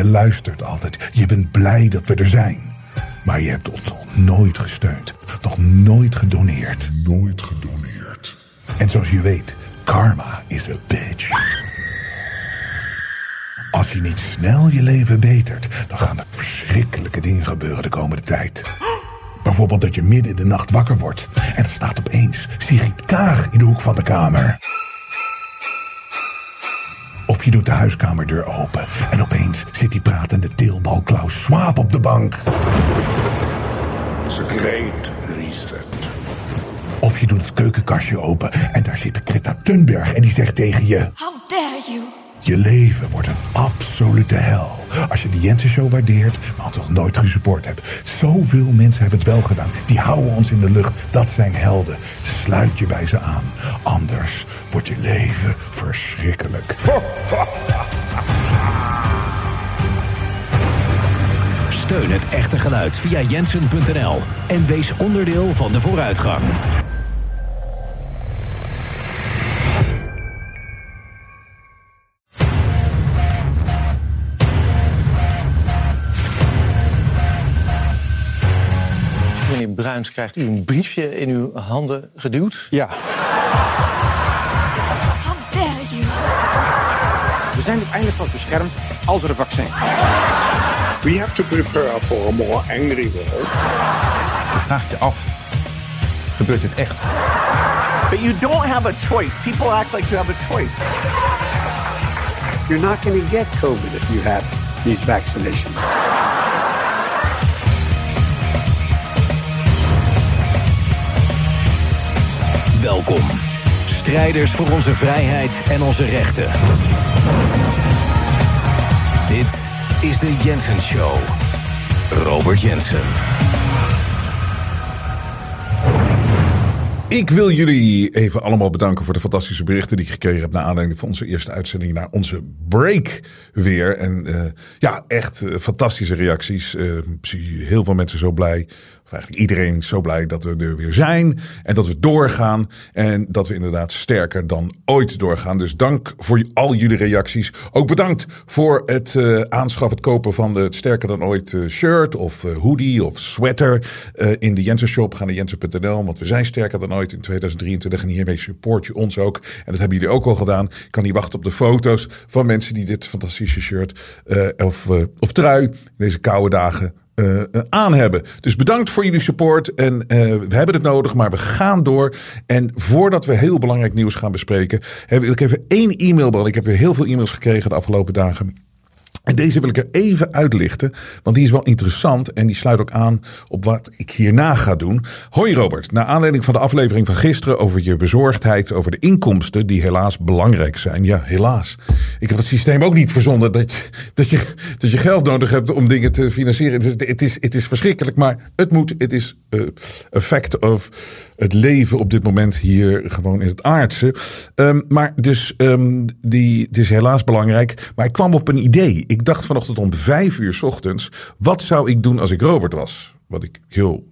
Je luistert altijd. Je bent blij dat we er zijn. Maar je hebt ons nog nooit gesteund. Nog nooit gedoneerd. Nooit gedoneerd. En zoals je weet, karma is a bitch. Als je niet snel je leven betert, dan gaan er verschrikkelijke dingen gebeuren de komende tijd. Bijvoorbeeld dat je midden in de nacht wakker wordt en er staat opeens Sigrid Kaag in de hoek van de kamer. Of je doet de huiskamerdeur open en opeens zit die pratende teelbal Klaus Schwab op de bank. The Great Reset. Of je doet het keukenkastje open en daar zit Greta Thunberg en die zegt tegen je... How dare you? Je leven wordt een absolute hel. Als je de Jensen Show waardeert, maar toch nooit gesupport hebt. Zoveel mensen hebben het wel gedaan. Die houden ons in de lucht. Dat zijn helden. Sluit je bij ze aan. Anders wordt je leven verschrikkelijk. Steun het echte geluid via jensen.nl en wees onderdeel van de vooruitgang. Bruins, krijgt u een briefje in uw handen geduwd? Ja, How dare you? we zijn uiteindelijk pas beschermd als er een vaccin is. We have to prepare for a more angry world. Je vraagt je af, gebeurt dit echt? But you don't have a choice. People act like you have a choice. You're not going to get COVID if you have these vaccinations. Welkom. Strijders voor onze vrijheid en onze rechten. Dit is de Jensen Show. Robert Jensen. Ik wil jullie even allemaal bedanken voor de fantastische berichten die ik gekregen heb. Naar aanleiding van onze eerste uitzending naar onze break weer. En uh, ja, echt uh, fantastische reacties. Uh, zie heel veel mensen zo blij. Of eigenlijk iedereen zo blij dat we er weer zijn. En dat we doorgaan. En dat we inderdaad sterker dan ooit doorgaan. Dus dank voor al jullie reacties. Ook bedankt voor het aanschaffen, het kopen van de sterker dan ooit shirt. Of hoodie of sweater. in de Jensen shop. Ga naar jensen.nl. Want we zijn sterker dan ooit in 2023. En hiermee support je ons ook. En dat hebben jullie ook al gedaan. Ik kan niet wachten op de foto's van mensen die dit fantastische shirt uh, of, uh, of trui deze koude dagen uh, aan hebben. Dus bedankt voor jullie support. En we hebben het nodig, maar we gaan door. En voordat we heel belangrijk nieuws gaan bespreken, wil ik even één e-mail. Ik heb weer heel veel e-mails gekregen de afgelopen dagen. En deze wil ik er even uitlichten, want die is wel interessant en die sluit ook aan op wat ik hierna ga doen. Hoi Robert, naar aanleiding van de aflevering van gisteren over je bezorgdheid over de inkomsten die helaas belangrijk zijn. Ja, helaas. Ik heb het systeem ook niet verzonnen dat, dat, je, dat je geld nodig hebt om dingen te financieren. Het is, het is, het is verschrikkelijk, maar het moet. Het is uh, a fact of het leven op dit moment hier gewoon in het aardse. Um, maar dus um, die, het is helaas belangrijk. Maar ik kwam op een idee. Ik dacht vanochtend om vijf uur ochtends. Wat zou ik doen als ik Robert was? Wat ik heel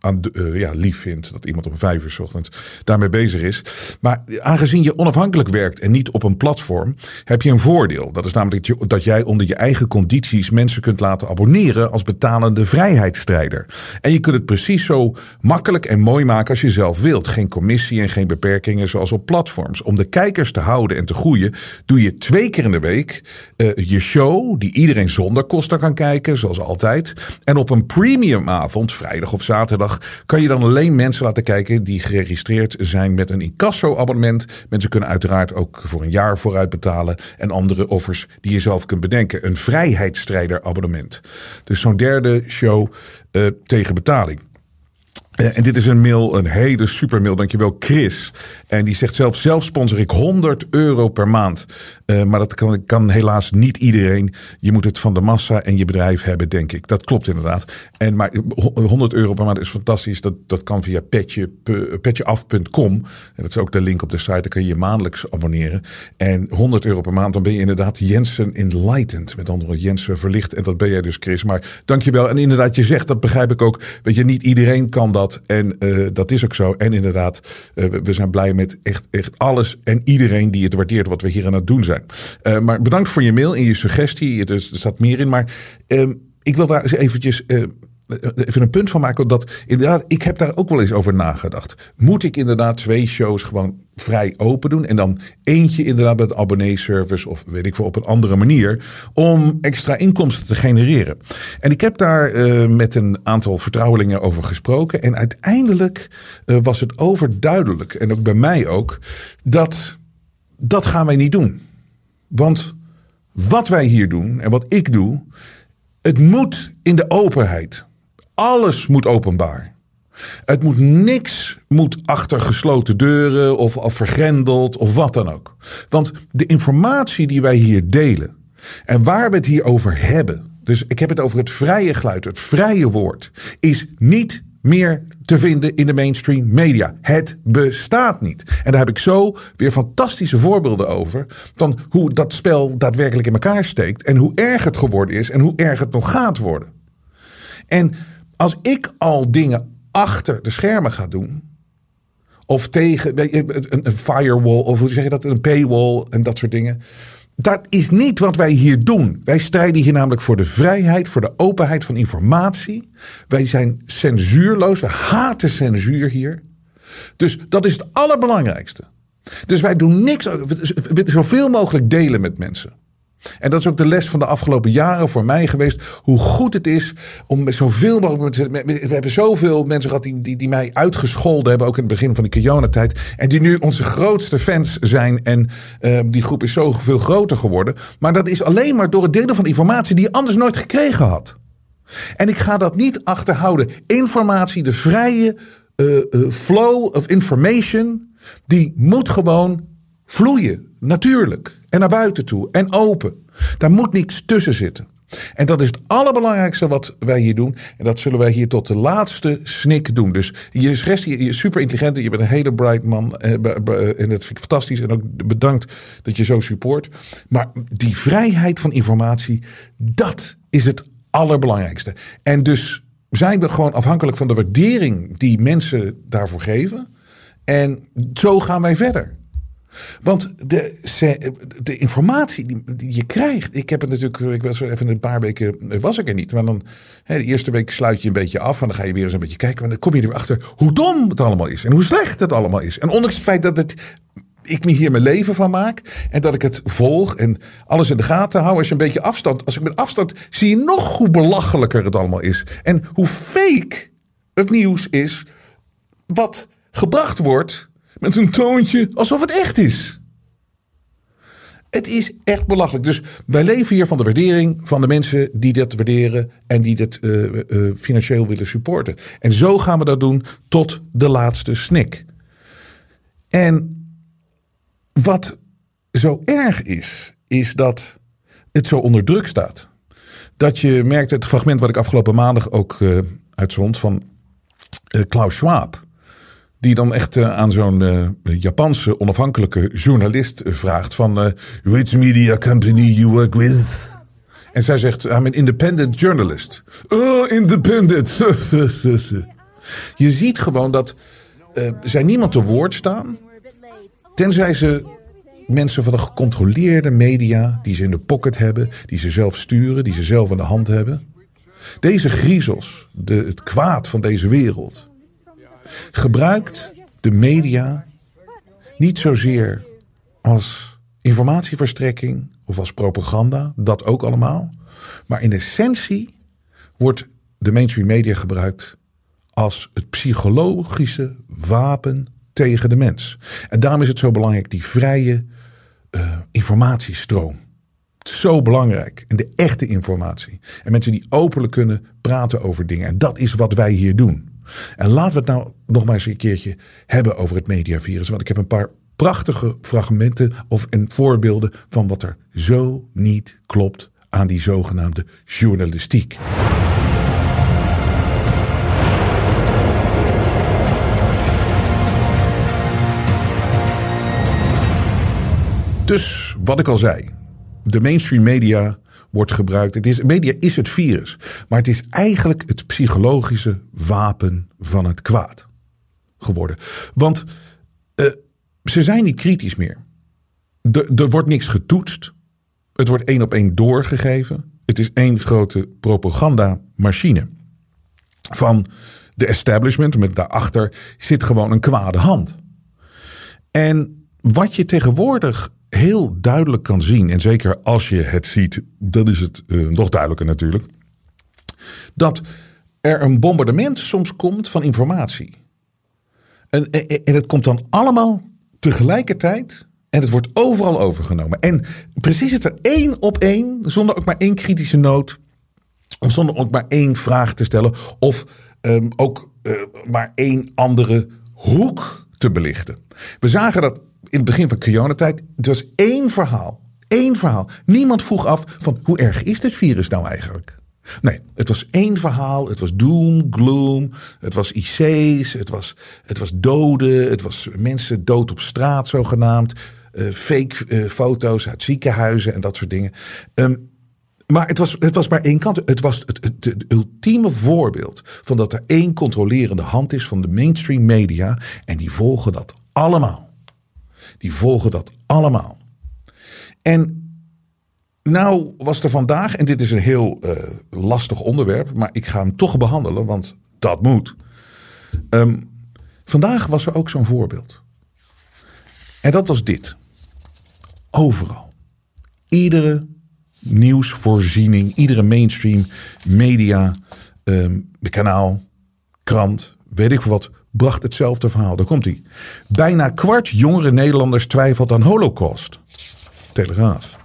aan de, uh, ja, lief vindt dat iemand om vijf uur s ochtends daarmee bezig is. Maar aangezien je onafhankelijk werkt en niet op een platform, heb je een voordeel. Dat is namelijk dat, je, dat jij onder je eigen condities mensen kunt laten abonneren als betalende vrijheidsstrijder. En je kunt het precies zo makkelijk en mooi maken als je zelf wilt. Geen commissie en geen beperkingen zoals op platforms. Om de kijkers te houden en te groeien, doe je twee keer in de week uh, je show, die iedereen zonder kosten kan kijken, zoals altijd. En op een premiumavond, vrijdag of zaterdag, kan je dan alleen mensen laten kijken die geregistreerd zijn met een incasso-abonnement. Mensen kunnen uiteraard ook voor een jaar vooruit betalen en andere offers die je zelf kunt bedenken. Een vrijheidsstrijder-abonnement. Dus zo'n derde show uh, tegen betaling. Uh, en dit is een mail, een hele super mail. Dankjewel, Chris. En die zegt zelf, zelf sponsor ik 100 euro per maand. Uh, maar dat kan, kan helaas niet iedereen. Je moet het van de massa en je bedrijf hebben, denk ik. Dat klopt inderdaad. En maar 100 euro per maand is fantastisch. Dat, dat kan via petje, petjeaf.com. En dat is ook de link op de site. Daar kun je je maandelijks abonneren. En 100 euro per maand, dan ben je inderdaad Jensen enlightened. Met andere woorden, Jensen verlicht. En dat ben jij dus, Chris. Maar dankjewel. En inderdaad, je zegt, dat begrijp ik ook. Weet je, niet iedereen kan dat. En uh, dat is ook zo. En inderdaad, uh, we zijn blij met echt, echt alles en iedereen die het waardeert wat we hier aan het doen zijn. Uh, maar bedankt voor je mail en je suggestie. Er, staat meer in. Maar ik wil daar eens eventjes even een punt van maken. Dat inderdaad, ik heb daar ook wel eens over nagedacht. Moet ik inderdaad twee shows gewoon vrij open doen? En dan eentje inderdaad met abonnee-service of weet ik veel op een andere manier. Om extra inkomsten te genereren. En ik heb daar uh, met een aantal vertrouwelingen over gesproken. En uiteindelijk uh, was het overduidelijk, en ook bij mij ook, dat dat gaan wij niet doen. Want wat wij hier doen en wat ik doe. Het moet in de openheid. Alles moet openbaar. Het moet niks moet achter gesloten deuren of, of vergrendeld of wat dan ook. Want de informatie die wij hier delen en waar we het hier over hebben, dus ik heb het over het vrije geluid, het vrije woord, is niet meer te vinden in de mainstream media. Het bestaat niet. En daar heb ik zo weer fantastische voorbeelden over. Van hoe dat spel daadwerkelijk in elkaar steekt. En hoe erg het geworden is. En hoe erg het nog gaat worden. En als ik al dingen achter de schermen ga doen. Of tegen een, firewall, of hoe zeg je dat? Een paywall en dat soort dingen. Dat is niet wat wij hier doen. Wij strijden hier namelijk voor de vrijheid, voor de openheid van informatie. Wij zijn censuurloos. We haten censuur hier. Dus dat is het allerbelangrijkste. Dus wij doen niks. We zoveel mogelijk delen met mensen. En dat is ook de les van de afgelopen jaren voor mij geweest. Hoe goed het is om met zoveel mogelijk. We hebben zoveel mensen gehad die, die, mij uitgescholden hebben. Ook in het begin van de Kiona-tijd. En die nu onze grootste fans zijn. En uh, die groep is zoveel groter geworden. Maar dat is alleen maar door het delen van informatie die je anders nooit gekregen had. En ik ga dat niet achterhouden. Informatie, de vrije uh, uh, flow of information. Die moet gewoon vloeien. Natuurlijk. En naar buiten toe. En open. Daar moet niets tussen zitten. En dat is het allerbelangrijkste wat wij hier doen. En dat zullen wij hier tot de laatste snik doen. Dus je is, rest, je is super intelligent. Je bent een hele bright man. Eh, en dat vind ik fantastisch. En ook bedankt dat je zo support. Maar die vrijheid van informatie, dat is het allerbelangrijkste. En dus zijn we gewoon afhankelijk van de waardering die mensen daarvoor geven. En zo gaan wij verder. Want de, de informatie die, je krijgt. Ik heb het natuurlijk. Ik was even een paar weken. Was ik er niet. Maar dan. De eerste week sluit je een beetje af. En dan ga je weer eens een beetje kijken. En dan kom je er achter hoe dom het allemaal is. En hoe slecht het allemaal is. En ondanks het feit dat ik me hier mijn leven van maak. En dat ik het volg en alles in de gaten hou. Als je een beetje afstand. Als ik met afstand. zie je nog hoe belachelijker het allemaal is. En hoe fake het nieuws is. Wat gebracht wordt met een toontje alsof het echt is. Het is echt belachelijk. Dus wij leven hier van de waardering van de mensen die dat waarderen en die dit uh, uh, financieel willen supporten. En zo gaan we dat doen tot de laatste snik. En wat zo erg is, is dat het zo onder druk staat. Dat je merkt, het fragment wat ik afgelopen maandag ook uitzond van Klaus Schwab die dan echt uh, aan zo'n uh, Japanse onafhankelijke journalist uh, vraagt van which media company you work with? En zij zegt I'm an independent journalist. Oh, independent. Je ziet gewoon dat zij niemand te woord staan. Tenzij ze mensen van de gecontroleerde media die ze in de pocket hebben, die ze zelf sturen, die ze zelf aan de hand hebben. Deze griezels, de, het kwaad van deze wereld, gebruikt de media niet zozeer als informatieverstrekking of als propaganda, dat ook allemaal. Maar in essentie wordt de mainstream media gebruikt als het psychologische wapen tegen de mens. En daarom is het zo belangrijk, die vrije uh, informatiestroom. Zo belangrijk. En de echte informatie. En mensen die openlijk kunnen praten over dingen. En dat is wat wij hier doen. En laten we het nou nog maar eens een keertje hebben over het mediavirus. Want ik heb een paar prachtige fragmenten of en voorbeelden van wat er zo niet klopt aan die zogenaamde journalistiek. Dus wat ik al zei. de mainstream media wordt gebruikt. Het is, media is het virus, maar het is eigenlijk het psychologische wapen van het kwaad geworden. Want uh, ze zijn niet kritisch meer. Er, er wordt niks getoetst. Het wordt één op één doorgegeven. Het is één grote propagandamachine. Van de establishment, met daarachter zit gewoon een kwade hand. En wat je tegenwoordig heel duidelijk kan zien, en zeker als je het ziet, dan is het uh, nog duidelijker natuurlijk, dat er een bombardement soms komt van informatie. En, en, en het komt dan allemaal tegelijkertijd en het wordt overal overgenomen. En precies het er één op één, zonder ook maar één kritische noot, of zonder ook maar één vraag te stellen, of um, ook uh, maar één andere hoek te belichten. We zagen dat in het begin van coronatijd. Het was één verhaal. Eén verhaal. Niemand vroeg af van hoe erg is dit virus nou eigenlijk? Nee, het was één verhaal. Het was doom, gloom. Het was IC's. Het was, het was doden. Het was mensen dood op straat zogenaamd. Uh, fake uh, foto's uit ziekenhuizen en dat soort dingen. Um, maar het was, het was maar één kant. Het was het, het, het, ultieme voorbeeld van dat er één controlerende hand is van de mainstream media. En die volgen dat allemaal. Die volgen dat allemaal. En nou was er vandaag, en dit is een heel uh, lastig onderwerp, maar ik ga hem toch behandelen, want dat moet. Um, vandaag was er ook zo'n voorbeeld. En dat was dit. Overal. Iedere nieuwsvoorziening, iedere mainstream media, um, kanaal, krant, weet ik wat, bracht hetzelfde verhaal. Daar komt hij. Bijna kwart jongere Nederlanders twijfelt aan holocaust. Telegraaf.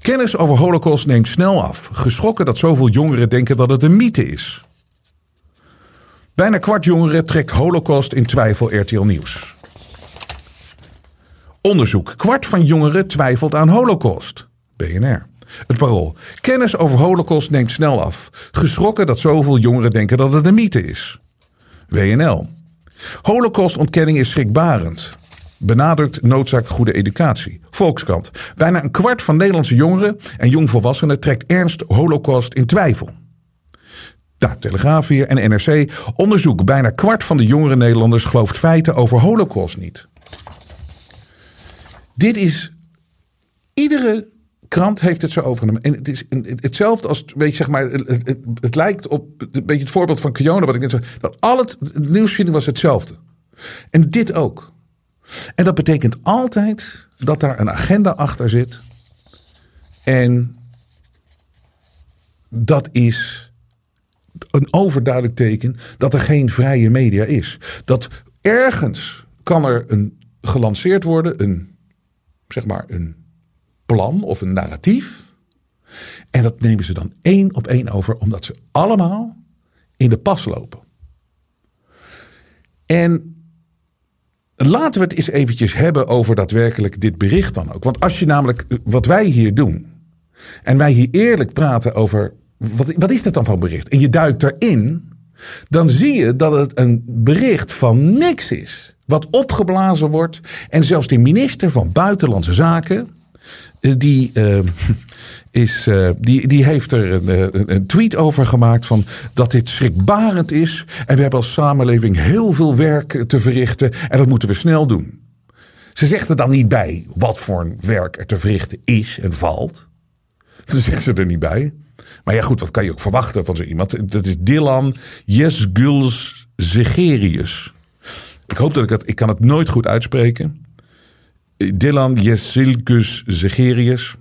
Kennis over holocaust neemt snel af. Geschrokken dat zoveel jongeren denken dat het een mythe is. Bijna kwart jongeren trekt holocaust in twijfel RTL Nieuws. Onderzoek. Kwart van jongeren twijfelt aan holocaust. BNR. Het parool. Kennis over holocaust neemt snel af. Geschrokken dat zoveel jongeren denken dat het een mythe is. WNL. Holocaustontkenning is schrikbarend. Benadrukt noodzaak goede educatie. Volkskrant. Bijna een kwart van Nederlandse jongeren en jongvolwassenen trekt ernst holocaust in twijfel. Nou, Telegraaf hier en NRC. Onderzoek. Bijna kwart van de jongere Nederlanders gelooft feiten over holocaust niet. Dit is iedere krant heeft het zo overgenomen. En het is hetzelfde als, weet je, zeg maar, het, het, lijkt op een beetje het voorbeeld van Kiona, wat ik net zei. Dat al het, het was hetzelfde. En dit ook. En dat betekent altijd dat daar een agenda achter zit. En dat is een overduidelijk teken dat er geen vrije media is. Dat ergens kan er een gelanceerd worden, een, zeg maar, een plan of een narratief. En dat nemen ze dan één op één over, omdat ze allemaal in de pas lopen. En laten we het eens eventjes hebben over daadwerkelijk dit bericht dan ook. Want als je namelijk wat wij hier doen. En wij hier eerlijk praten over. Wat, wat is dat dan voor bericht? En je duikt erin. Dan zie je dat het een bericht van niks is. Wat opgeblazen wordt. En zelfs de minister van Buitenlandse Zaken die, uh, is, uh, die, die heeft er een, een, tweet over gemaakt van dat dit schrikbarend is. En we hebben als samenleving heel veel werk te verrichten en dat moeten we snel doen. Ze zegt er dan niet bij wat voor werk er te verrichten is en valt. Dat zegt ze er niet bij. Maar ja, goed, wat kan je ook verwachten van zo iemand? Dat is Dylan Jesguls Zegerius. Ik hoop dat ik het. Ik kan het nooit goed uitspreken. Dylan Jesilkus Zegerius.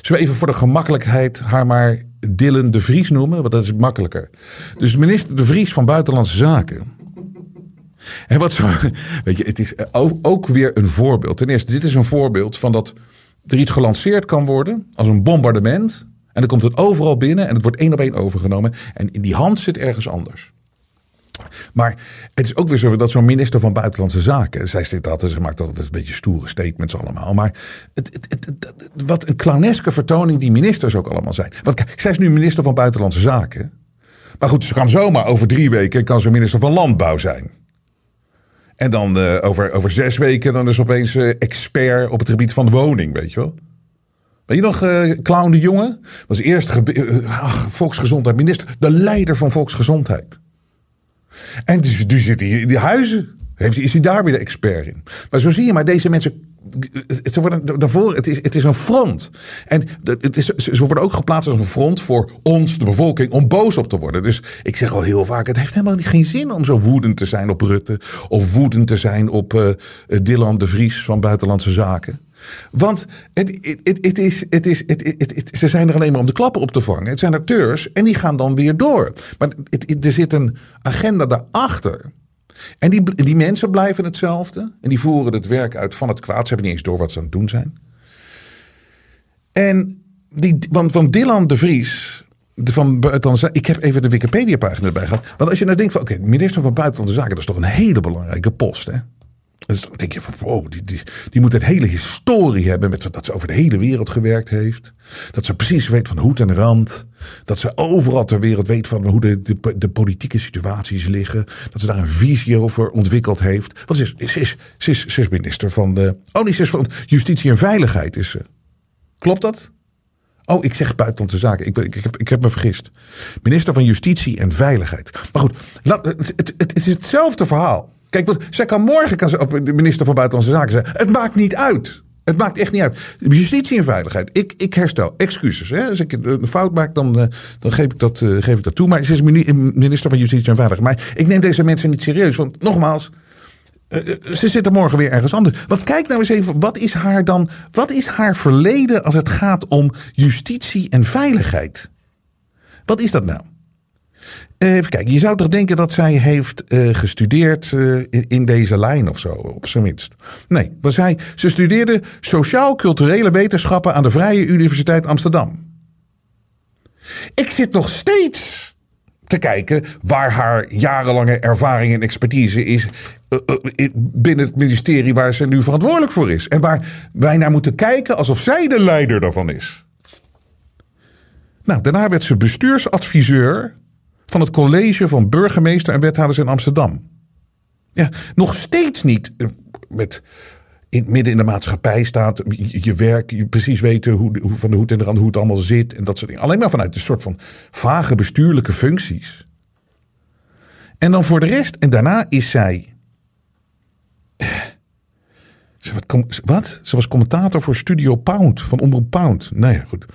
Zullen we even voor de gemakkelijkheid haar maar Dylan de Vries noemen? Want dat is makkelijker. Dus minister de Vries van Buitenlandse Zaken. En wat zo, weet je, het is ook weer een voorbeeld. Ten eerste, dit is een voorbeeld van dat er iets gelanceerd kan worden als een bombardement. En dan komt het overal binnen en het wordt één op één overgenomen. En in die hand zit ergens anders. Maar het is ook weer zo dat zo'n minister van Buitenlandse Zaken. Zij zit altijd, ze maakt altijd een beetje stoere statements allemaal. Maar het, het, het, wat een clowneske vertoning die ministers ook allemaal zijn. Want zij is nu minister van Buitenlandse Zaken. Maar goed, ze kan zomaar over drie weken kan ze minister van Landbouw zijn. En dan uh, over, over zes weken dan is ze opeens uh, expert op het gebied van de woning, weet je wel. Weet je nog, uh, Clown de Jonge? Was eerst ach, volksgezondheid minister, de leider van volksgezondheid. En dus, nu zit hij in die huizen. Heeft, is hij daar weer de expert in? Maar zo zie je maar, deze mensen ze worden daarvoor, het is, het is een front. En het is, ze worden ook geplaatst als een front voor ons, de bevolking, om boos op te worden. Dus ik zeg al heel vaak: het heeft helemaal geen zin om zo woedend te zijn op Rutte. Of woedend te zijn op uh, Dylan de Vries van Buitenlandse Zaken. Want het, het, het is, het is, het, het, ze zijn er alleen maar om de klappen op te vangen. Het zijn acteurs en die gaan dan weer door. Maar er zit een agenda daarachter. En die, die mensen blijven hetzelfde. En die voeren het werk uit van het kwaad. Ze hebben niet eens door wat ze aan het doen zijn. En die, want, van Dylan de Vries. Van Buitenlandse Ik heb even de Wikipedia-pagina erbij gehad. Want als je nou denkt van, oké, minister van Buitenlandse Zaken, dat is toch een hele belangrijke post, hè? Dus dan denk je van, wow, die, die, moet een hele historie hebben. Met, dat ze over de hele wereld gewerkt heeft. Dat ze precies weet van hoed en rand. Dat ze overal ter wereld weet van hoe de, de, politieke situaties liggen. Dat ze daar een visie over ontwikkeld heeft. Want ze is, ze is, ze is, is minister van de. Oh, nee, is van Justitie en Veiligheid is ze. Klopt dat? Oh, ik zeg buitenlandse zaken. Ik, ik, heb, ik heb me vergist. Minister van Justitie en Veiligheid. Maar goed, het, het, het is hetzelfde verhaal. Kijk, zij kan morgen kan ze op de minister van Buitenlandse Zaken zeggen. Het maakt niet uit. Het maakt echt niet uit. Justitie en veiligheid. Ik, ik herstel. Excuses. Hè? Als ik een fout maak, dan, eh, dan geef, ik dat, uh, geef ik dat toe. Maar ze is minister van Justitie en Veiligheid. Maar ik neem deze mensen niet serieus. Want nogmaals, uh, ze zitten morgen weer ergens anders. Want kijk nou eens even, wat is haar dan, wat is haar verleden als het gaat om justitie en veiligheid? Wat is dat nou? Even kijken, je zou toch denken dat zij heeft uh, gestudeerd uh, in, deze lijn of zo, op zijn minst. Nee, want zij, ze studeerde sociaal-culturele wetenschappen aan de Vrije Universiteit Amsterdam. Ik zit nog steeds te kijken waar haar jarenlange ervaring en expertise is uh, binnen het ministerie waar ze nu verantwoordelijk voor is. En waar wij naar moeten kijken alsof zij de leider daarvan is. Nou, daarna werd ze bestuursadviseur van het college van burgemeester en wethouders in Amsterdam. Ja, nog steeds niet eh, met in, midden in de maatschappij staat, je, werk, je precies weten hoe, hoe, van de hoed en de rand hoe het allemaal zit en dat soort dingen. Alleen maar vanuit een soort van vage bestuurlijke functies. En dan voor de rest, en daarna is zij. Wat? Ze was commentator voor Studio Pound van Omroep Pound. Nou ja, goed.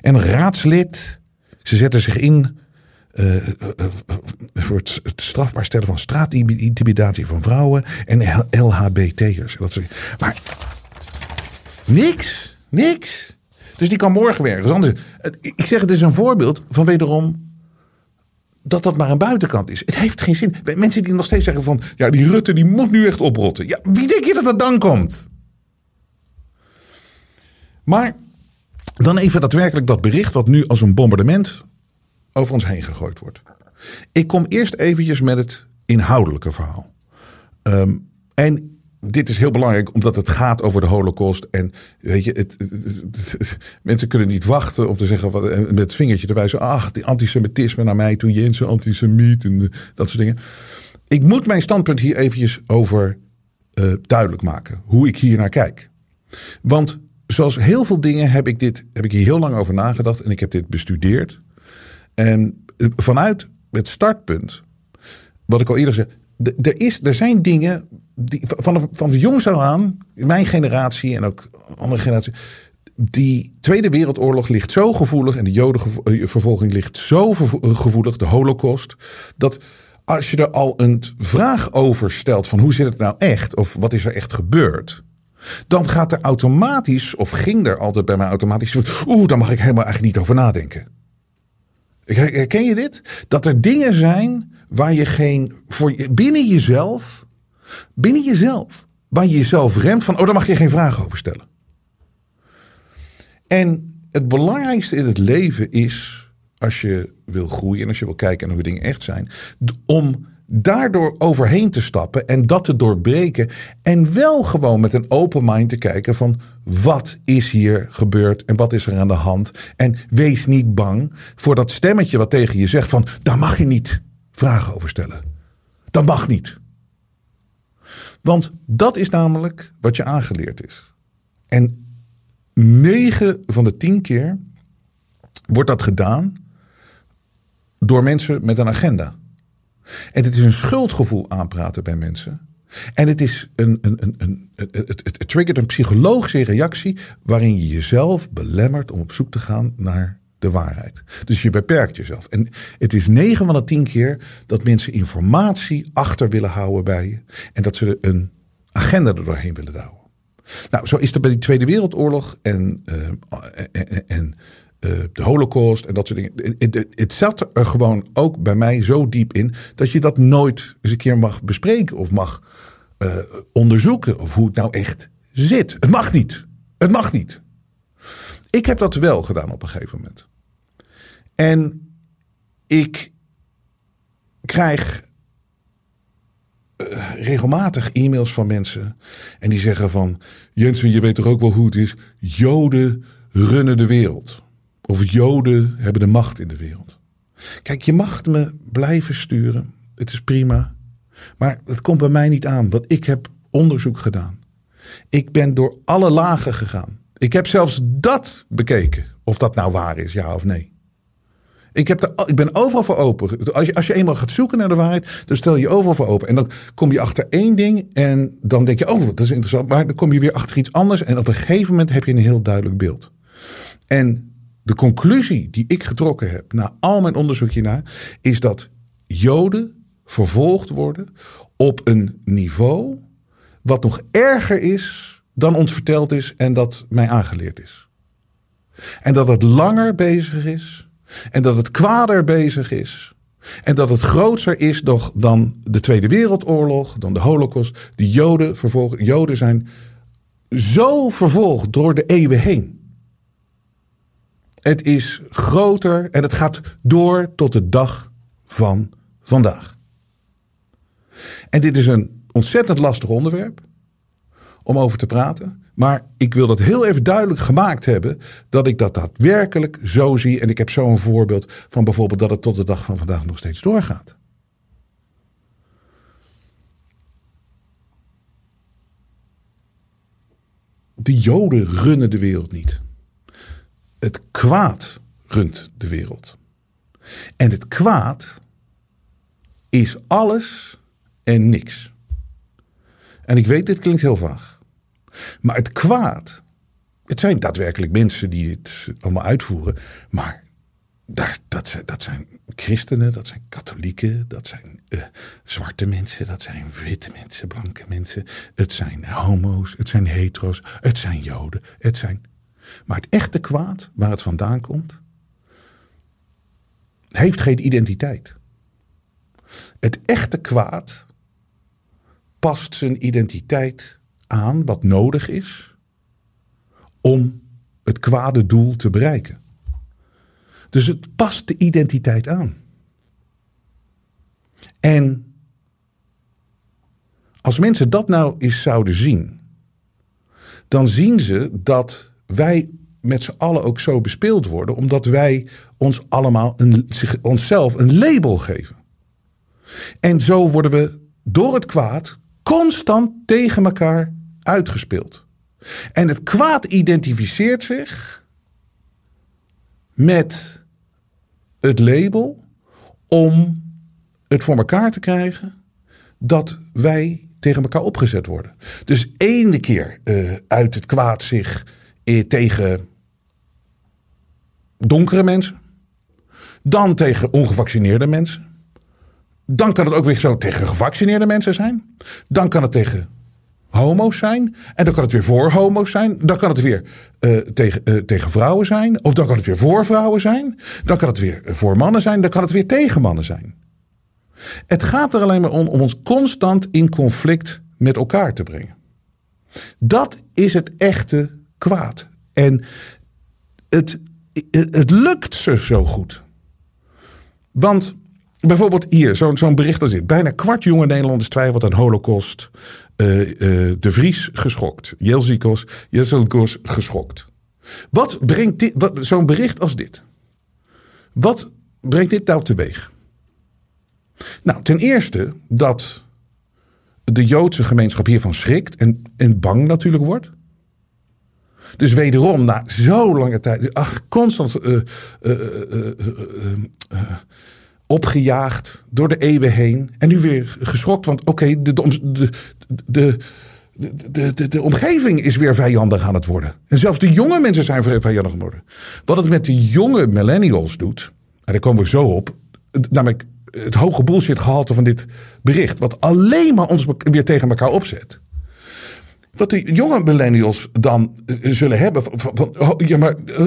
En raadslid. Ze zette zich in voor het, strafbaar stellen van straatintimidatie van vrouwen en LHBT'ers. Maar niks, niks. Dus die kan morgen werken. Dus ik zeg het is een voorbeeld van wederom dat dat maar een buitenkant is. Het heeft geen zin. Mensen die nog steeds zeggen van ja die Rutte die moet nu echt oprotten. Ja, wie denk je dat dat dan komt? Maar dan even daadwerkelijk dat bericht wat nu als een bombardement over ons heen gegooid wordt. Ik kom eerst eventjes met het inhoudelijke verhaal. Um, en dit is heel belangrijk omdat het gaat over de holocaust. En weet je, het, mensen kunnen niet wachten om te zeggen, wat, met het vingertje te wijzen. Ach, die antisemitisme naar mij toen Jensen antisemiet en dat soort dingen. Ik moet mijn standpunt hier eventjes over uh, duidelijk maken. Hoe ik hier naar kijk. Want zoals heel veel dingen heb ik, dit, heb ik hier heel lang over nagedacht. En ik heb dit bestudeerd. En eh, vanuit het startpunt, wat ik al eerder zei, er, is, er zijn dingen die, van, van jongs aan, mijn generatie en ook andere generatie, die Tweede Wereldoorlog ligt zo gevoelig en de Jodenvervolging ligt zo gevoelig, de Holocaust, dat als je er al een vraag over stelt van hoe zit het nou echt of wat is er echt gebeurd, dan gaat er automatisch, of ging er altijd bij mij automatisch, oeh, daar mag ik helemaal eigenlijk niet over nadenken. Herken je dit? Dat er dingen zijn waar je geen. Voor, binnen jezelf. Binnen jezelf. Waar je jezelf remt van. Oh, daar mag je geen vragen over stellen. En het belangrijkste in het leven is. Als je wil groeien en als je wil kijken naar hoe dingen echt zijn. Om daardoor overheen te stappen en dat te doorbreken. En wel gewoon met een open mind te kijken van wat is hier gebeurd en wat is er aan de hand. En wees niet bang voor dat stemmetje wat tegen je zegt van daar mag je niet vragen over stellen. Dat mag niet. Want dat is namelijk wat je aangeleerd is. En negen van de tien keer wordt dat gedaan door mensen met een agenda. En het is een schuldgevoel aanpraten bij mensen. En het, is een, een, een, een, het, het, triggert een psychologische reactie waarin je jezelf belemmert om op zoek te gaan naar de waarheid. Dus je beperkt jezelf. En het is 9 van de 10 keer dat mensen informatie achter willen houden bij je. En dat ze een agenda er doorheen willen douwen. Nou, zo is het bij die Tweede Wereldoorlog en, uh, en, en uh, de Holocaust en dat soort dingen. Het, het, zat er gewoon ook bij mij zo diep in dat je dat nooit eens een keer mag bespreken of mag uh, onderzoeken of hoe het nou echt zit. Het mag niet. Het mag niet. Ik heb dat wel gedaan op een gegeven moment. En ik krijg uh, regelmatig e-mails van mensen. En die zeggen van... Jensen, je weet toch ook wel hoe het is? Joden runnen de wereld. Of Joden hebben de macht in de wereld. Kijk, je mag me blijven sturen. Het is prima. Maar het komt bij mij niet aan. Want ik heb onderzoek gedaan. Ik ben door alle lagen gegaan. Ik heb zelfs dat bekeken. Of dat nou waar is, ja of nee. Ik, heb de, ik ben overal voor open. Als je, als je eenmaal gaat zoeken naar de waarheid, dan stel je overal voor open. En dan kom je achter één ding en dan denk je, oh, dat is interessant. Maar dan kom je weer achter iets anders. En op een gegeven moment heb je een heel duidelijk beeld. En de conclusie die ik getrokken heb na al mijn onderzoek hiernaar, is dat Joden vervolgd worden op een niveau wat nog erger is dan ons verteld is en dat mij aangeleerd is. En dat het langer bezig is en dat het kwader bezig is. En dat het groter is dan de Tweede Wereldoorlog, dan de Holocaust. De Joden, vervolgen, Joden zijn zo vervolgd door de eeuwen heen. Het is groter en het gaat door tot de dag van vandaag. En dit is een ontzettend lastig onderwerp om over te praten. Maar ik wil dat heel even duidelijk gemaakt hebben dat ik dat daadwerkelijk zo zie. En ik heb zo een voorbeeld van bijvoorbeeld dat het tot de dag van vandaag nog steeds doorgaat. De Joden runnen de wereld niet. Het kwaad runt de wereld. En het kwaad is alles en niks. En ik weet, dit klinkt heel vaag. Maar het kwaad, het zijn daadwerkelijk mensen die dit allemaal uitvoeren. Maar daar, dat, dat zijn christenen, dat zijn katholieken, dat zijn uh, zwarte mensen, dat zijn witte mensen, blanke mensen. Het zijn homo's, het zijn hetero's, het zijn joden, het zijn. Maar het echte kwaad, waar het vandaan komt, heeft geen identiteit. Het echte kwaad past zijn identiteit aan wat nodig is om het kwade doel te bereiken. Dus het past de identiteit aan. En als mensen dat nou eens zouden zien, dan zien ze dat wij met z'n allen ook zo bespeeld worden, omdat wij ons allemaal een, onszelf een label geven. En zo worden we door het kwaad constant tegen elkaar uitgespeeld. En het kwaad identificeert zich met het label om het voor elkaar te krijgen dat wij tegen elkaar opgezet worden. Dus ene keer uh, uit het kwaad zich tegen donkere mensen, dan tegen ongevaccineerde mensen. Dan kan het ook weer zo tegen gevaccineerde mensen zijn. Dan kan het tegen homo's zijn. En dan kan het weer voor homo's zijn. Dan kan het weer uh, tegen, uh, tegen vrouwen zijn. Of dan kan het weer voor vrouwen zijn. Dan kan het weer voor mannen zijn. Dan kan het weer tegen mannen zijn. Het gaat er alleen maar om om ons constant in conflict met elkaar te brengen. Dat is het echte kwaad. En het, het lukt ze zo goed. Want bijvoorbeeld hier, zo'n zo'n bericht als dit. Bijna kwart jonge Nederlanders twijfelt aan holocaust, uh, De Vries geschokt. Jelzikos, Jelzikos geschokt. Wat brengt zo'n bericht als dit? Wat brengt dit nou teweeg? Nou, ten eerste dat de Joodse gemeenschap hiervan schrikt en, en bang natuurlijk wordt. Dus wederom, na zo lange tijd, ach, constant uh, uh, opgejaagd door de eeuwen heen. En nu weer geschokt, want oké, de, de de, de, de, omgeving is weer vijandig aan het worden. En zelfs de jonge mensen zijn vijandig geworden. Wat het met de jonge millennials doet, en daar komen we zo op, namelijk het hoge bullshit gehalte van dit bericht, wat alleen maar ons weer tegen elkaar opzet wat de jonge millennials dan eh, zullen hebben. Van, oh, ja, maar uh,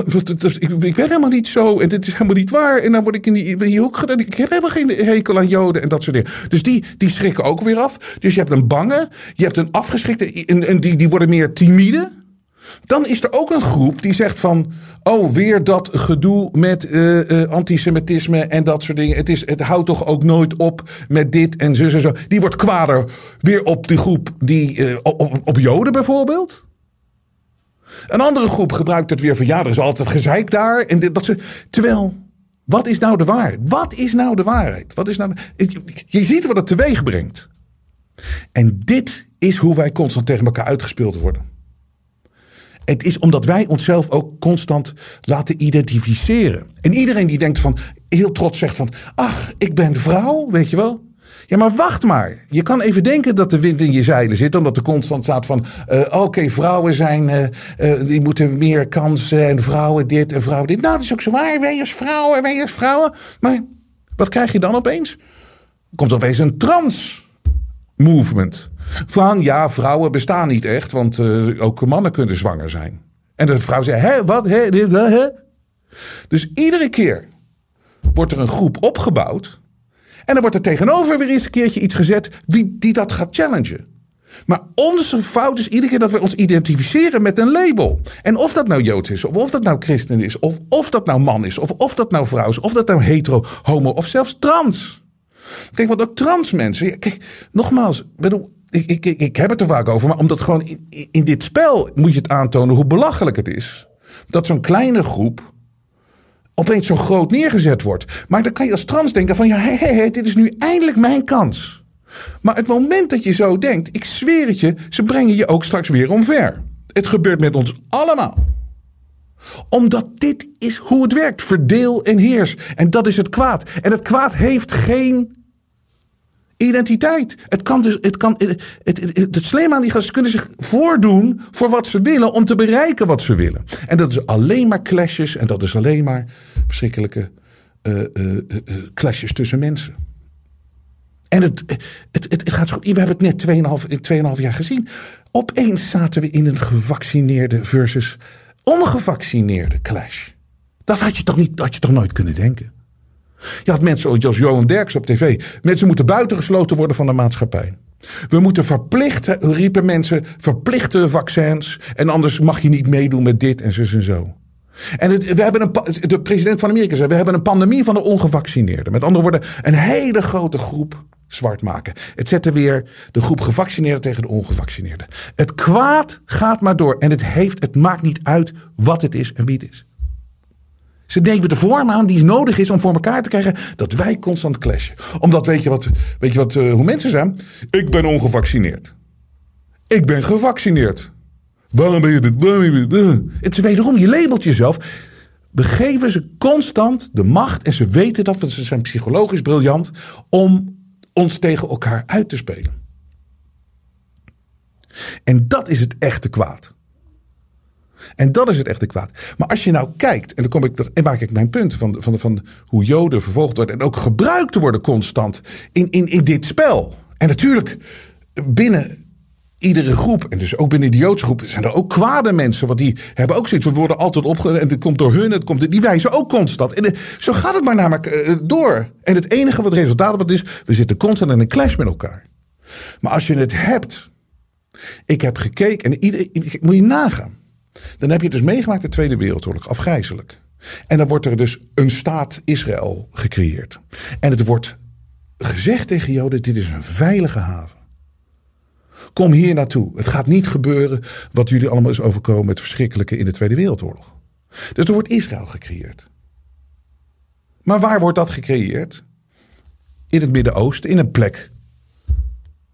ik, ben helemaal niet zo en dit is helemaal niet waar. En dan word ik in die, in die hoek gedaan. Ik heb helemaal geen hekel aan Joden en dat soort dingen. Dus die, die schrikken ook weer af. Dus je hebt een bange, je hebt een afgeschrikte en, en die, die worden meer timide. Dan is er ook een groep die zegt van. Oh, weer dat gedoe met uh, uh, antisemitisme en dat soort dingen. Het, is, het houdt toch ook nooit op met dit en zo en zo. Die wordt kwader weer op die groep die. Uh, op, Joden bijvoorbeeld. Een andere groep gebruikt het weer van. Ja, er is altijd gezeik daar. En dat ze, terwijl. Wat is nou de waarheid? Wat is nou de waarheid? Wat is nou je ziet wat het teweeg brengt. En dit is hoe wij constant tegen elkaar uitgespeeld worden. Het is omdat wij onszelf ook constant laten identificeren. En iedereen die denkt van, heel trots zegt van, ach, ik ben vrouw, weet je wel. Ja, maar wacht maar. Je kan even denken dat de wind in je zeilen zit, omdat er constant staat van, uh, oké, vrouwen zijn, uh, uh, die moeten meer kansen en vrouwen dit en vrouwen dit. Nou, dat is ook zo waar. Wij als vrouwen, wij als vrouwen. Maar wat krijg je dan opeens? Komt opeens een trans movement. Van ja, vrouwen bestaan niet echt, want uh, ook mannen kunnen zwanger zijn. En de vrouw zei: Hé, wat? Hé, dit, hè? Dus iedere keer wordt er een groep opgebouwd. En dan wordt er tegenover weer eens een keertje iets gezet wie, die dat gaat challengen. Maar onze fout is iedere keer dat we ons identificeren met een label. En of dat nou Joods is, of of dat nou christen is, of of dat nou man is, of of dat nou vrouw is, of dat nou hetero, homo, of zelfs trans. Kijk, want ook trans mensen. Kijk, nogmaals, bedoel, ik, ik, ik heb het er vaak over, maar omdat gewoon in, in dit spel moet je het aantonen hoe belachelijk het is. Dat zo'n kleine groep opeens zo groot neergezet wordt. Maar dan kan je als trans denken van ja, hé, hé, dit is nu eindelijk mijn kans. Maar het moment dat je zo denkt, ik zweer het je, ze brengen je ook straks weer omver. Het gebeurt met ons allemaal omdat dit is hoe het werkt. Verdeel en heers. En dat is het kwaad. En het kwaad heeft geen identiteit. Het kan dus, het kan, het, het, aan die gasten kunnen zich voordoen voor wat ze willen om te bereiken wat ze willen. En dat is alleen maar clashes en dat is alleen maar verschrikkelijke uh, clashes tussen mensen. En het, het, het, gaat zo, we hebben het net 2,5 jaar gezien. Opeens zaten we in een gevaccineerde versus ongevaccineerde clash. Dat had je toch, niet, had je toch nooit kunnen denken? Je had mensen zoals Johan Derks op tv. Mensen moeten buitengesloten worden van de maatschappij. We moeten verplicht, riepen mensen, verplichte vaccins. En anders mag je niet meedoen met dit en zo en zo. En we hebben een, de president van Amerika zei: we hebben een pandemie van de ongevaccineerden. Met andere woorden, een hele grote groep zwart maken. Het zette weer de groep gevaccineerden tegen de ongevaccineerden. Het kwaad gaat maar door. En het, heeft, het maakt niet uit wat het is en wie het is. Ze nemen de vorm aan die nodig is om voor elkaar te krijgen dat wij constant clashen. Omdat weet je wat, weet je wat uh, hoe mensen zijn? Ik ben ongevaccineerd. Ik ben gevaccineerd. Waarom ben je dit? Het is wederom, je labelt jezelf. We geven ze constant de macht en ze weten dat, ze zijn psychologisch briljant, om ons tegen elkaar uit te spelen. En dat is het echte kwaad. En dat is het echte kwaad. Maar als je nou kijkt, en dan kom ik, en maak ik mijn punt van, van, van hoe Joden vervolgd worden en ook gebruikt worden constant in, in, in dit spel. En natuurlijk, binnen iedere groep, en dus ook binnen de Joodse groep, zijn er ook kwade mensen. Want die hebben ook zoiets. We worden altijd opge. En het komt door hun, het komt, die wijzen ook constant. En zo gaat het maar namelijk uh, door. En het enige wat het resultaat wat is, we zitten constant in een clash met elkaar. Maar als je het hebt. Ik heb gekeken en iedereen, moet je nagaan. Dan heb je dus meegemaakt de Tweede Wereldoorlog, afgrijzelijk. En dan wordt er dus een staat Israël gecreëerd. En het wordt gezegd tegen Joden: dit is een veilige haven. Kom hier naartoe. Het gaat niet gebeuren wat jullie allemaal is overkomen het verschrikkelijke in de Tweede Wereldoorlog. Dus er wordt Israël gecreëerd. Maar waar wordt dat gecreëerd? In het Midden-Oosten, in een plek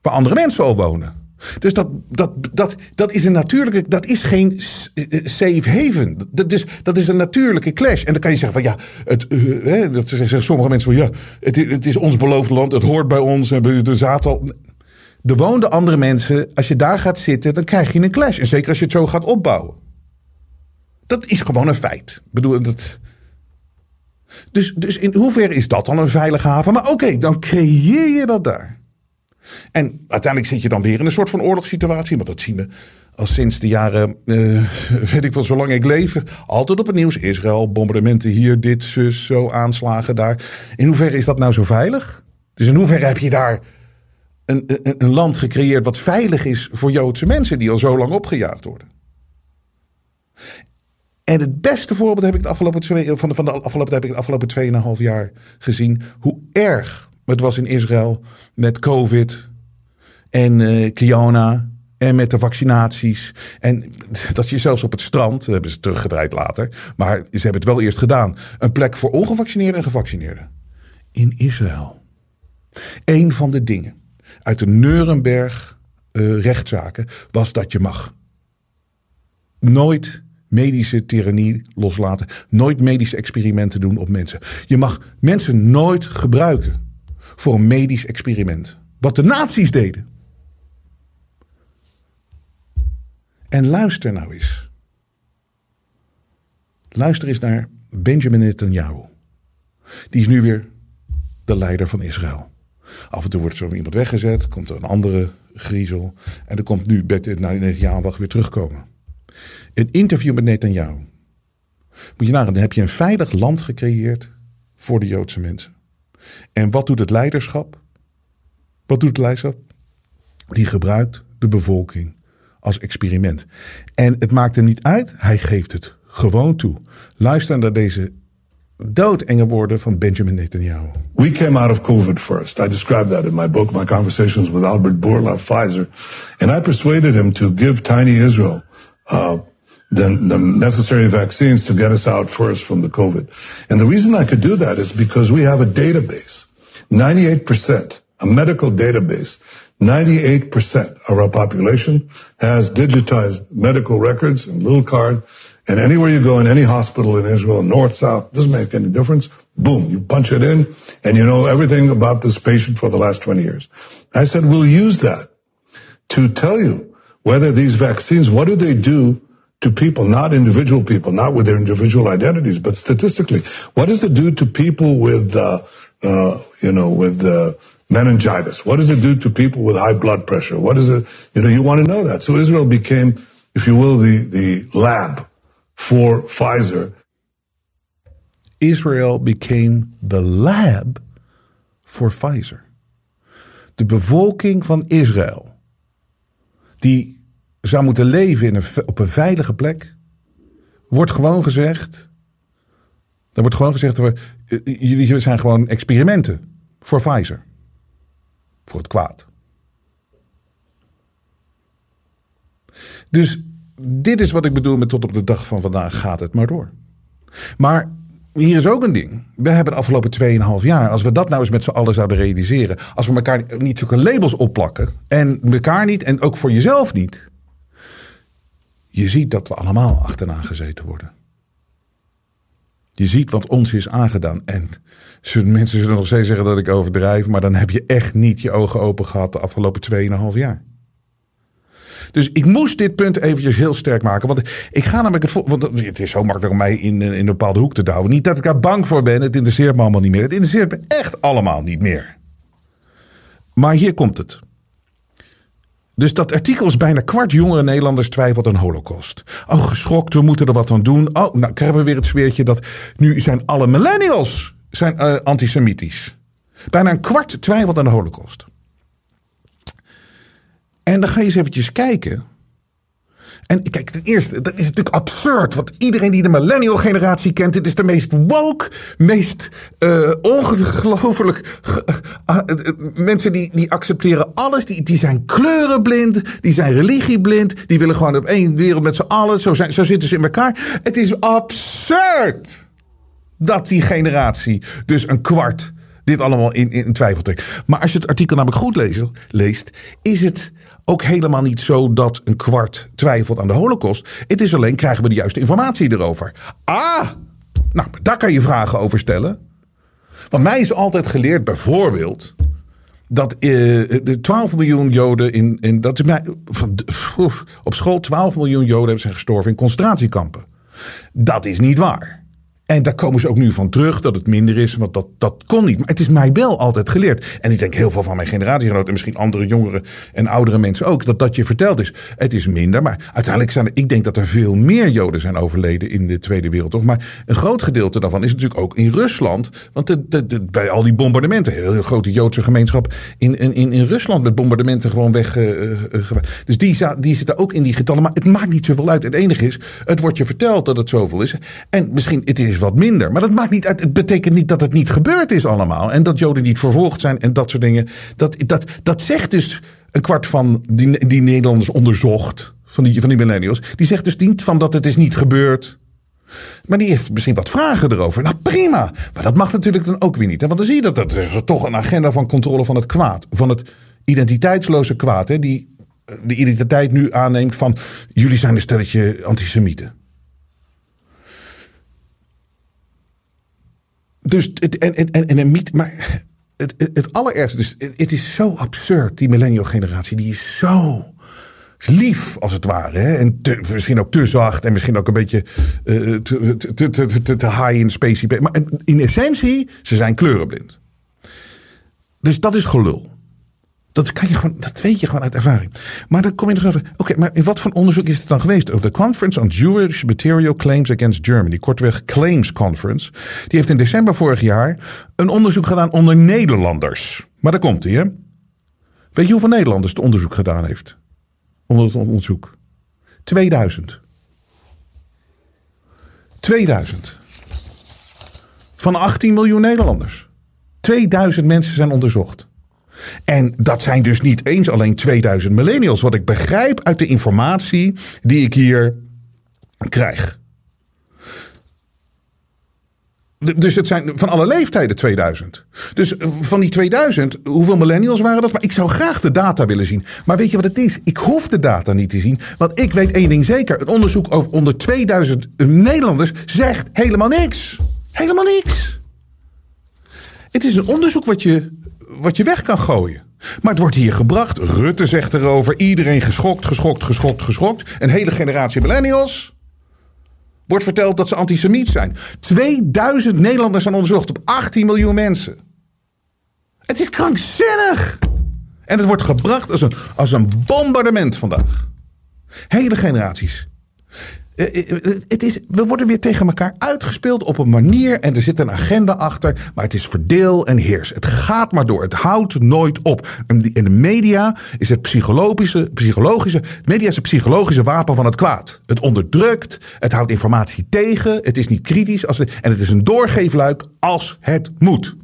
waar andere mensen al wonen. Dus dat, dat, dat, dat is een natuurlijke, dat is geen s- eh, safe haven. Dat is, dat is een natuurlijke clash. En dan kan je zeggen van ja, het, eh, hè, dat zeggen sommige mensen van ja, het, het is ons beloofde land, het hoort bij ons. Er zaten al. Er woonden andere mensen. Als je daar gaat zitten, dan krijg je een clash. En zeker als je het zo gaat opbouwen. Dat is gewoon een feit. Ik bedoel, dat. Dus, dus in hoeverre is dat dan een veilige haven? Maar oké, dan creëer je dat daar. En uiteindelijk zit je dan weer in een soort van oorlogssituatie. Want dat zien we al sinds de jaren, eh, weet ik wel, zolang ik leef. Altijd op het nieuws. Israël, bombardementen hier, dit, zo, aanslagen daar. In hoeverre is dat nou zo veilig? Dus in hoeverre heb je daar een, een, een land gecreëerd wat veilig is voor Joodse mensen die al zo lang opgejaagd worden? En het beste voorbeeld heb ik de afgelopen twee, van de, van de afgelopen, heb ik de afgelopen tweeënhalf jaar gezien. Hoe erg het was in Israël met COVID en eh Kiona en met de vaccinaties. En dat je zelfs op het strand, hebben ze teruggedraaid later, maar ze hebben het wel eerst gedaan. Een plek voor ongevaccineerden en gevaccineerden. In Israël. Een van de dingen uit de Nuremberg eh, rechtszaken was dat je mag nooit medische tyrannie loslaten. Nooit medische experimenten doen op mensen. Je mag mensen nooit gebruiken voor een medisch experiment. Wat de nazi's deden. En luister nou eens. Luister eens naar Benjamin Netanyahu. Die is nu weer de leider van Israël. Af en toe wordt zo iemand weggezet, komt er een andere griezel. En dan komt nu Netanyahu weer terugkomen. Een interview met Netanyahu. Moet je nagaan, dan heb je een veilig land gecreëerd voor de Joodse mensen. En wat doet het leiderschap? Wat doet het leiderschap? Die gebruikt de bevolking als experiment. En het maakt hem niet uit, hij geeft het gewoon toe. Luister naar deze doodenge woorden van Benjamin Netanyahu. We came out of COVID first. I described that in my book, My Conversations with Albert Bourla, Pfizer. And I persuaded him to give tiny Israel uh, the, the necessary vaccines to get us out first from the COVID. And the reason I could do that is because we have a database. 98%, a medical database. 98% of our population has digitized medical records and little card. And anywhere you go in any hospital in Israel, north, south, doesn't make any difference. Boom, you punch it in and you know everything about this patient for the last 20 years. I said, we'll use that to tell you whether these vaccines, what do they do to people, not individual people, not with their individual identities, but statistically, what does it do to people with, uh, uh, you know, with, uh, meningitis? What does it do to people with high blood pressure? What is it? You know, you want to know that. So Israel became, if you will, the, the lab for Pfizer. Israel became the lab for Pfizer. De bevolking van Israël, die zou moeten leven in een, op een veilige plek, wordt gewoon gezegd. Er wordt gewoon gezegd: we, jullie zijn gewoon experimenten voor Pfizer. Voor het kwaad. Dus dit is wat ik bedoel met tot op de dag van vandaag gaat het maar door. Maar hier is ook een ding. We hebben de afgelopen 2,5 jaar, als we dat nou eens met z'n allen zouden realiseren. Als we elkaar niet zulke labels opplakken. En elkaar niet en ook voor jezelf niet. Je ziet dat we allemaal achterna gezeten worden. Je ziet wat ons is aangedaan. En mensen zullen nog steeds zeggen dat ik overdrijf. Maar dan heb je echt niet je ogen open gehad de afgelopen 2,5 jaar. Dus ik moest dit punt eventjes heel sterk maken. Want ik ga namelijk het. Want het is zo makkelijk om mij in, in een bepaalde hoek te douwen. Niet dat ik daar bang voor ben. Het interesseert me allemaal niet meer. Het interesseert me echt allemaal niet meer. Maar hier komt het. Dus dat artikel is bijna kwart jongere Nederlanders twijfelt aan holocaust. Oh, geschokt, we moeten er wat aan doen. Oh, nou krijgen we weer het sfeertje dat nu zijn alle millennials zijn, uh, antisemitisch. Bijna een kwart twijfelt aan de holocaust. En dan ga je eens eventjes kijken. En kijk, ten eerste, dat is natuurlijk absurd. Want iedereen die de millennial generatie kent, dit is de meest woke, meest uh, ongelooflijk. Uh, uh, mensen die, die accepteren alles, die, die zijn kleurenblind, die zijn religieblind, die willen gewoon op één wereld met z'n allen. Zo, zijn, zo zitten ze in elkaar. Het is absurd dat die generatie, dus een kwart, dit allemaal in, in twijfel trekt. Maar als je het artikel namelijk goed leest, leest is het ook helemaal niet zo dat een kwart twijfelt aan de holocaust. Het is alleen, krijgen we de juiste informatie erover? Ah, nou, daar kan je vragen over stellen. Want mij is altijd geleerd, bijvoorbeeld, dat eh, de 12 miljoen Joden in, in dat is mij, van, op school 12 miljoen Joden zijn gestorven in concentratiekampen. Dat is niet waar. En daar komen ze ook nu van terug dat het minder is, want dat, dat kon niet. Maar het is mij wel altijd geleerd. En ik denk heel veel van mijn generatiegenoten en misschien andere jongeren en oudere mensen ook, dat dat je verteld is. Het is minder, maar uiteindelijk zijn er, ik denk dat er veel meer Joden zijn overleden in de Tweede Wereldoorlog. Maar een groot gedeelte daarvan is natuurlijk ook in Rusland. Want de, de, de, bij al die bombardementen, heel, grote Joodse gemeenschap in, in, in Rusland met bombardementen gewoon weg. Uh, uh, dus die, die zitten ook in die getallen. Maar het maakt niet zoveel uit. Het enige is, het wordt je verteld dat het zoveel is. En misschien, het is wat minder. Maar dat maakt niet uit. Het betekent niet dat het niet gebeurd is allemaal. En dat Joden niet vervolgd zijn en dat soort dingen. Dat, dat, dat zegt dus een kwart van die, die Nederlanders onderzocht. Van die, van die millennials. Die zegt dus niet van dat het is niet gebeurd. Maar die heeft misschien wat vragen erover. Nou prima. Maar dat mag natuurlijk dan ook weer niet. Want dan zie je dat dat is toch een agenda van controle van het kwaad. Van het identiteitsloze kwaad. Hè? Die de identiteit nu aanneemt van jullie zijn een stelletje antisemieten. Dus en, en, en, en een mythe, maar het, het, het allerergste, dus het, is zo absurd, die millennial generatie, die is zo lief als het ware. Hè? En misschien ook te zacht en misschien ook een beetje uh, te, te, te, te, high in spacey. Maar in essentie, ze zijn kleurenblind. Dus dat is gelul. Dat, je gewoon, dat weet je gewoon uit ervaring. Maar dan kom je even. Oké, maar in wat voor onderzoek is het dan geweest? De Conference on Jewish Material Claims Against Germany, kortweg Claims Conference, die heeft in december vorig jaar een onderzoek gedaan onder Nederlanders. Maar daar komt hij, hè? Weet je hoeveel Nederlanders het onderzoek gedaan heeft? Onder het onderzoek? 2000. 2000. Van 18 miljoen Nederlanders. 2000 mensen zijn onderzocht. En dat zijn dus niet eens alleen 2000 millennials. Wat ik begrijp uit de informatie die ik hier krijg. Dus het zijn van alle leeftijden 2000. Dus van die 2000, hoeveel millennials waren dat? Maar ik zou graag de data willen zien. Maar weet je wat het is? Ik hoef de data niet te zien. Want ik weet één ding zeker. Een onderzoek over onder 2000 Nederlanders zegt helemaal niks. Helemaal niks. Het is een onderzoek wat je wat je weg kan gooien. Maar het wordt hier gebracht. Rutte zegt erover. Iedereen geschokt, geschokt, geschokt, geschokt. Een hele generatie millennials. Wordt verteld dat ze antisemiet zijn. 2000 Nederlanders zijn onderzocht op 18 miljoen mensen. Het is krankzinnig. En het wordt gebracht als een, als een bombardement vandaag. Hele generaties. Eh, eh, het is, we worden weer tegen elkaar uitgespeeld op een manier. En er zit een agenda achter. Maar het is verdeel en heers. Het gaat maar door. Het houdt nooit op. En in de media is het psychologische. psychologische media is psychologische wapen van het kwaad. Het onderdrukt. Het houdt informatie tegen. Het is niet kritisch. Als en het is een doorgeefluik als het moet.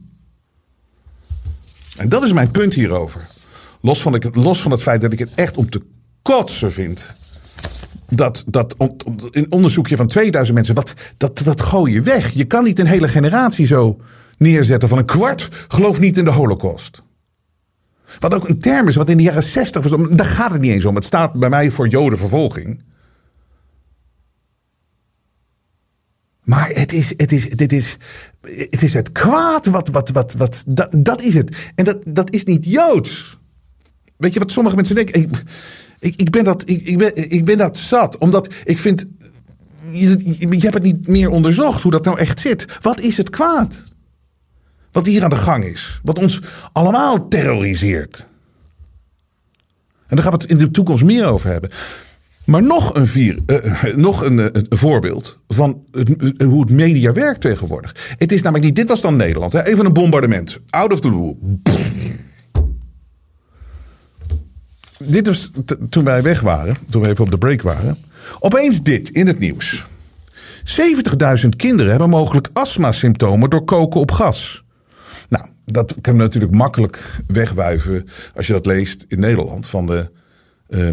En dat is mijn punt hierover. Los van, los van het feit dat ik het echt om te kotsen vind dat, dat onderzoekje van 2000 mensen, wat, dat, dat gooi je weg. Je kan niet een hele generatie zo neerzetten van een kwart gelooft niet in de holocaust. Wat ook een term is, wat in de jaren 60 was. Daar gaat het niet eens om. Het staat bij mij voor jodenvervolging. Maar het is, het is, dit is, het is het kwaad wat, wat, wat, wat dat, dat is het. En dat, dat is niet joods. Weet je wat sommige mensen denken? Ik, ben dat, ik, ik, ben, ik ben dat zat. Omdat ik vind. Je, hebt het niet meer onderzocht hoe dat nou echt zit. Wat is het kwaad? Wat hier aan de gang is. Wat ons allemaal terroriseert. En daar gaan we het in de toekomst meer over hebben. Maar nog een, vier, uh, nog een, uh, een, voorbeeld van hoe het media werkt tegenwoordig. Het is namelijk niet, dit was dan Nederland. Hè? Even een bombardement. Out of the blue dit was toen wij weg waren, toen we even op de break waren. Opeens dit in het nieuws. 70.000 kinderen hebben mogelijk astma-symptomen door koken op gas. Nou, dat kan natuurlijk makkelijk wegwuiven als je dat leest in Nederland. Van de. Uh,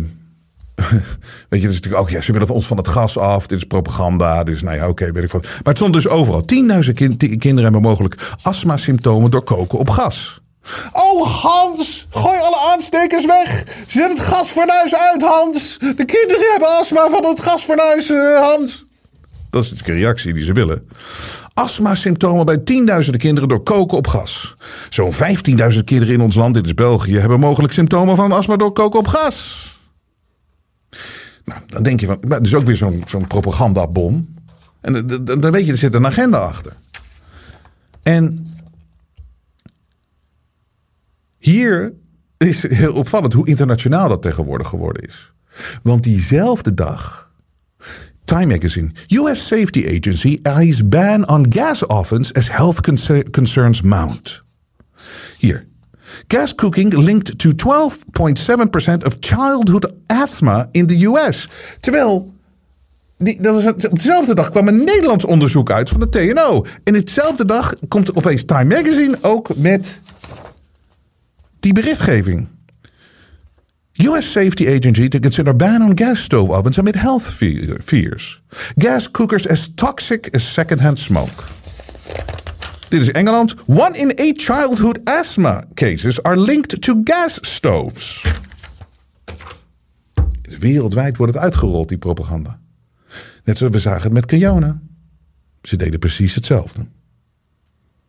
weet je, dus natuurlijk ook, ja, ze willen ons van het gas af. Dit is propaganda. Dus nou ja, oké, okay, weet ik wat. Maar het stond dus overal. 10.000 kind, kinderen hebben mogelijk astma-symptomen door koken op gas. Oh, Hans, gooi alle aanstekers weg. Zet het gasfornuis uit, Hans. De kinderen hebben astma van het gasfornuis, eh, Hans. Dat is natuurlijk een reactie die ze willen. Astma-symptomen bij tienduizenden kinderen door koken op gas. Zo'n 15.000 kinderen in ons land, dit is België, hebben mogelijk symptomen van astma door koken op gas. Nou, dan denk je van, is ook weer zo'n zo'n propagandabom. En dan dan weet je, er zit een agenda achter. En hier is heel opvallend hoe internationaal dat tegenwoordig geworden is. Want diezelfde dag Time Magazine. US Safety Agency eyes ban on gas ovens as health concer- concerns mount. Hier. Gas cooking linked to 12.7% of childhood asthma in the US. Terwijl, die, dat was, op dezelfde dag kwam een Nederlands onderzoek uit van de TNO. En hetzelfde dag komt opeens Time Magazine ook met die berichtgeving. U.S. Safety Agency to consider ban on gas stove ovens amid health fe- fears. Gas cookers as toxic as secondhand smoke. Dit is Engeland. One in eight childhood asthma cases are linked to gas stoves. Wereldwijd wordt het uitgerold, die propaganda. Net zoals we zagen het met Kiona. Ze deden precies hetzelfde.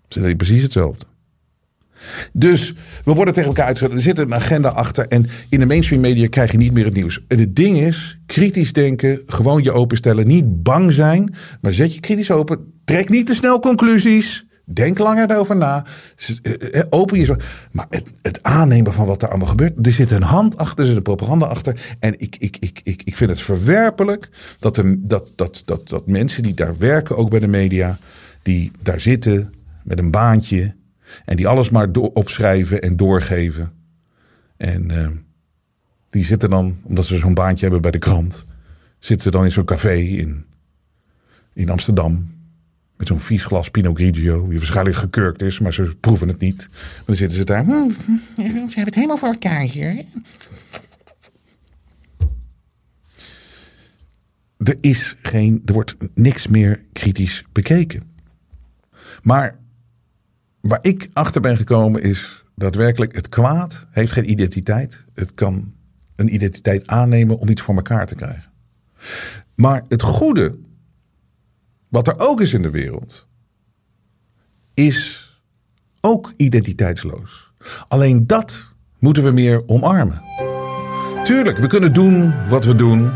Ze deden precies hetzelfde. Dus we worden tegen elkaar uitgezet. Er zit een agenda achter. En in de mainstream media krijg je niet meer het nieuws. En het ding is, kritisch denken, gewoon je openstellen. Niet bang zijn, maar zet je kritisch open. Trek niet te snel conclusies. Denk langer erover na. S- eh, eh, Open je. Maar het, het aannemen van wat er allemaal gebeurt. Er zit een hand achter, er zit een propaganda achter. En ik, ik, ik, ik, ik vind het verwerpelijk dat, er, dat, dat, dat, dat mensen die daar werken, ook bij de media, die daar zitten met een baantje. En die alles maar opschrijven en doorgeven. En eh, die zitten dan, omdat ze zo'n baantje hebben bij de krant, zitten dan in zo'n café in, in Amsterdam. Met zo'n vies glas Pinot Grigio, die waarschijnlijk gekurkt is, maar ze proeven het niet. Dan zitten ze daar. "Hm, Ze hebben het helemaal voor elkaar hier. Er is geen, er wordt niks meer kritisch bekeken. Maar waar ik achter ben gekomen is daadwerkelijk het kwaad heeft geen identiteit. Het kan een identiteit aannemen om iets voor elkaar te krijgen. Maar het goede, wat er ook is in de wereld, is ook identiteitsloos. Alleen dat moeten we meer omarmen. Tuurlijk, we kunnen doen wat we doen,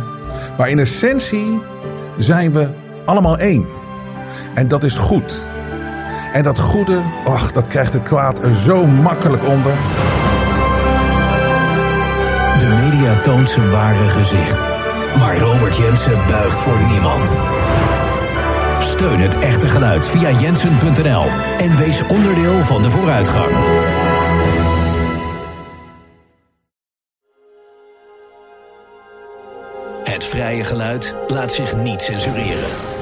maar in essentie zijn we allemaal één. En dat is goed. En dat goede, ach, dat krijgt het kwaad er zo makkelijk onder. De media toont zijn ware gezicht. Maar Robert Jensen buigt voor niemand. Steun het echte geluid via jensen.nl en wees onderdeel van de vooruitgang. Het vrije geluid laat zich niet censureren.